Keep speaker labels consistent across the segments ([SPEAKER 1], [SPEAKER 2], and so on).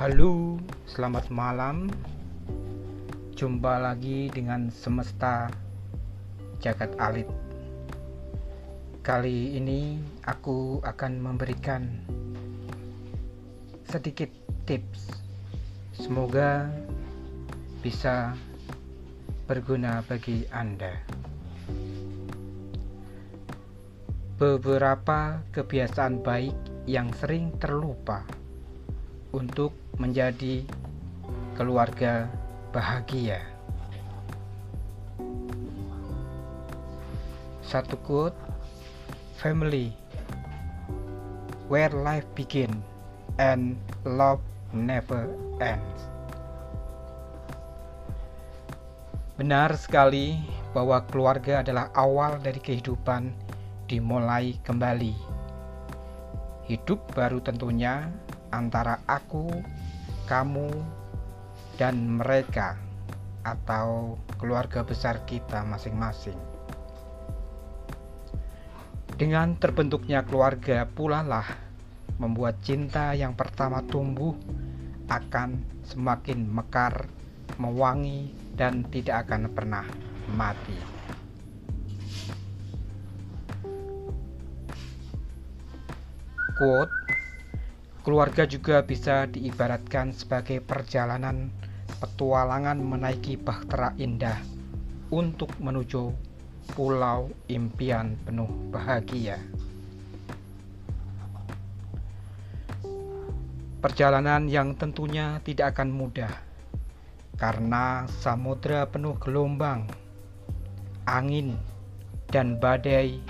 [SPEAKER 1] Halo, selamat malam. Jumpa lagi dengan semesta jagat alit. Kali ini aku akan memberikan sedikit tips. Semoga bisa berguna bagi Anda. Beberapa kebiasaan baik yang sering terlupa untuk menjadi keluarga bahagia. Satu quote, family, where life begin and love never ends. Benar sekali bahwa keluarga adalah awal dari kehidupan dimulai kembali. Hidup baru tentunya antara aku, kamu, dan mereka, atau keluarga besar kita masing-masing. Dengan terbentuknya keluarga pula lah membuat cinta yang pertama tumbuh akan semakin mekar, mewangi, dan tidak akan pernah mati. Quote Keluarga juga bisa diibaratkan sebagai perjalanan petualangan menaiki bahtera indah untuk menuju pulau impian penuh bahagia. Perjalanan yang tentunya tidak akan mudah karena samudera penuh gelombang, angin, dan badai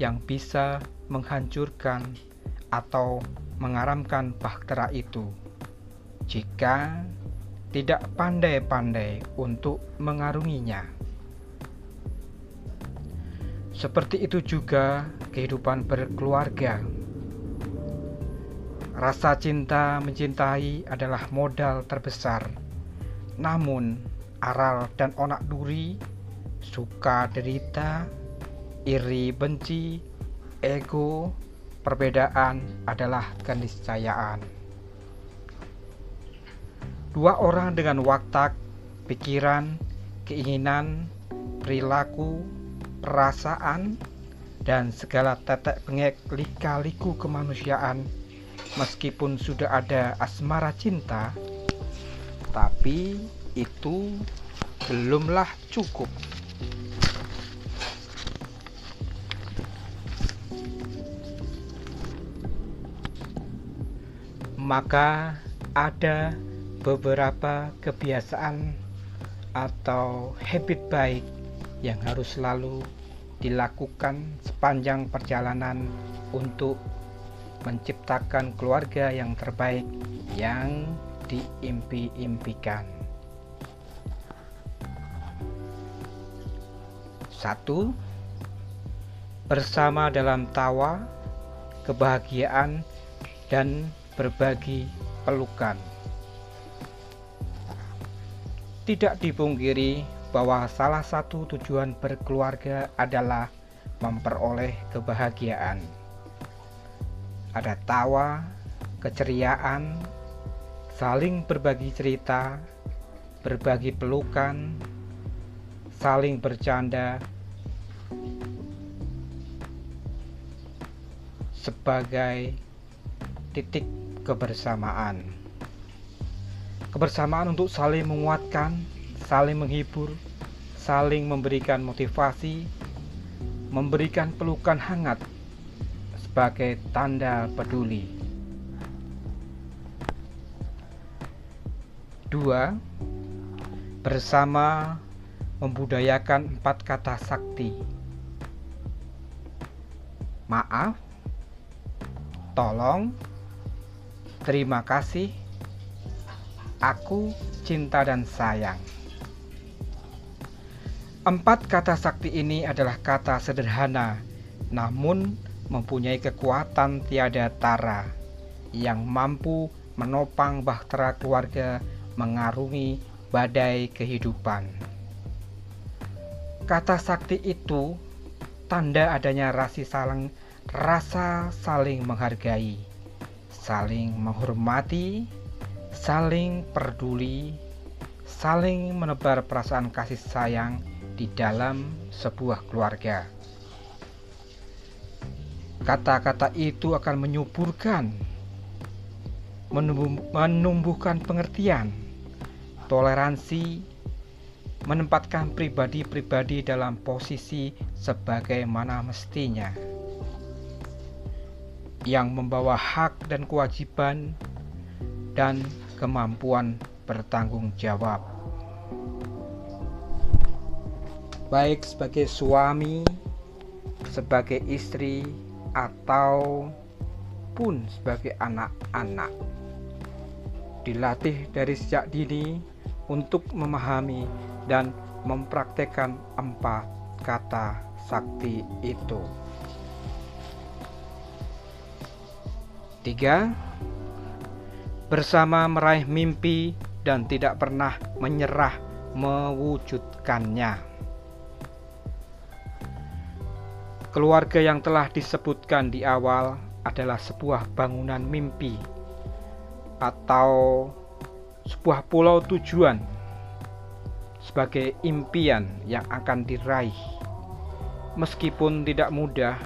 [SPEAKER 1] yang bisa menghancurkan atau mengaramkan bahtera itu jika tidak pandai-pandai untuk mengarunginya. Seperti itu juga kehidupan berkeluarga. Rasa cinta mencintai adalah modal terbesar. Namun, aral dan onak duri, suka derita, iri benci, ego, Perbedaan adalah keniscayaan. Dua orang dengan watak, pikiran, keinginan, perilaku, perasaan, dan segala tetek pengek lika-liku kemanusiaan meskipun sudah ada asmara cinta tapi itu belumlah cukup maka ada beberapa kebiasaan atau habit baik yang harus selalu dilakukan sepanjang perjalanan untuk menciptakan keluarga yang terbaik yang diimpi-impikan. Satu, bersama dalam tawa, kebahagiaan, dan berbagi pelukan. Tidak dipungkiri bahwa salah satu tujuan berkeluarga adalah memperoleh kebahagiaan. Ada tawa, keceriaan, saling berbagi cerita, berbagi pelukan, saling bercanda, sebagai titik kebersamaan. Kebersamaan untuk saling menguatkan, saling menghibur, saling memberikan motivasi, memberikan pelukan hangat sebagai tanda peduli. Dua, bersama membudayakan empat kata sakti. Maaf, tolong, Terima kasih. Aku cinta dan sayang. Empat kata sakti ini adalah kata sederhana, namun mempunyai kekuatan tiada tara yang mampu menopang bahtera keluarga mengarungi badai kehidupan. Kata sakti itu tanda adanya rasa saling menghargai saling menghormati, saling peduli, saling menebar perasaan kasih sayang di dalam sebuah keluarga. Kata-kata itu akan menyuburkan, menumbuhkan pengertian, toleransi, menempatkan pribadi-pribadi dalam posisi sebagaimana mestinya, yang membawa hak dan kewajiban dan kemampuan bertanggung jawab, baik sebagai suami, sebagai istri, atau pun sebagai anak-anak. Dilatih dari sejak dini untuk memahami dan mempraktekkan empat kata sakti itu. Tiga, bersama meraih mimpi dan tidak pernah menyerah mewujudkannya. Keluarga yang telah disebutkan di awal adalah sebuah bangunan mimpi atau sebuah pulau tujuan sebagai impian yang akan diraih. Meskipun tidak mudah,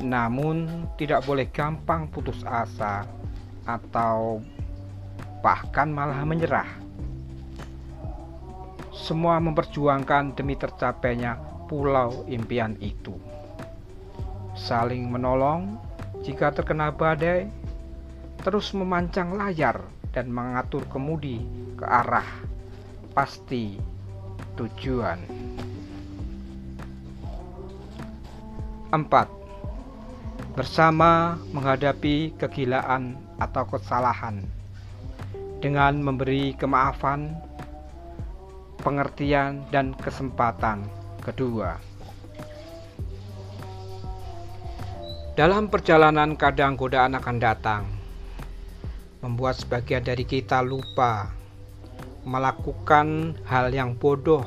[SPEAKER 1] namun tidak boleh gampang putus asa atau bahkan malah menyerah. Semua memperjuangkan demi tercapainya pulau impian itu saling menolong jika terkena badai, terus memancang layar dan mengatur kemudi ke arah pasti tujuan. 4. Bersama menghadapi kegilaan atau kesalahan dengan memberi kemaafan, pengertian, dan kesempatan kedua. Dalam perjalanan kadang godaan akan datang, membuat sebagian dari kita lupa melakukan hal yang bodoh,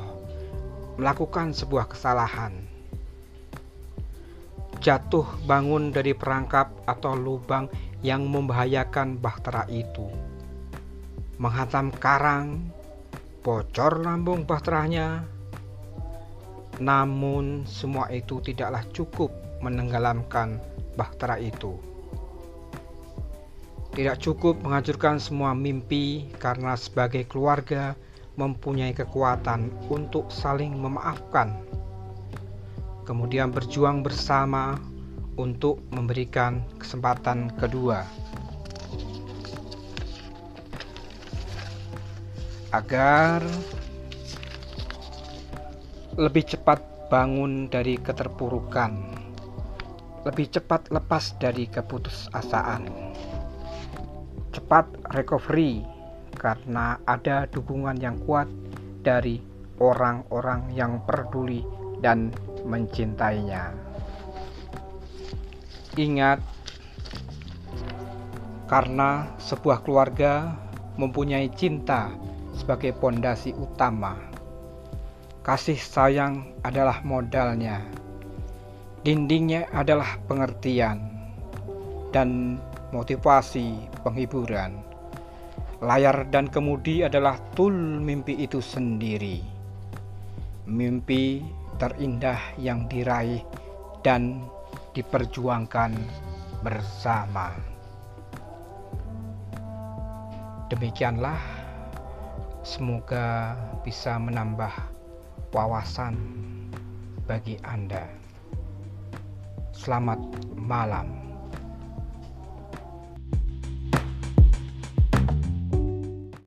[SPEAKER 1] melakukan sebuah kesalahan. Jatuh bangun dari perangkap atau lubang yang membahayakan bahtera itu. Menghantam karang, bocor lambung bahteranya. Namun semua itu tidaklah cukup menenggelamkan bahtera itu. Tidak cukup menghancurkan semua mimpi karena sebagai keluarga mempunyai kekuatan untuk saling memaafkan. Kemudian berjuang bersama untuk memberikan kesempatan kedua. Agar lebih cepat bangun dari keterpurukan lebih cepat lepas dari keputusasaan. Cepat recovery karena ada dukungan yang kuat dari orang-orang yang peduli dan mencintainya. Ingat, karena sebuah keluarga mempunyai cinta sebagai pondasi utama. Kasih sayang adalah modalnya Dindingnya adalah pengertian dan motivasi penghiburan. Layar dan kemudi adalah tul mimpi itu sendiri. Mimpi terindah yang diraih dan diperjuangkan bersama. Demikianlah, semoga bisa menambah wawasan bagi Anda. Selamat malam.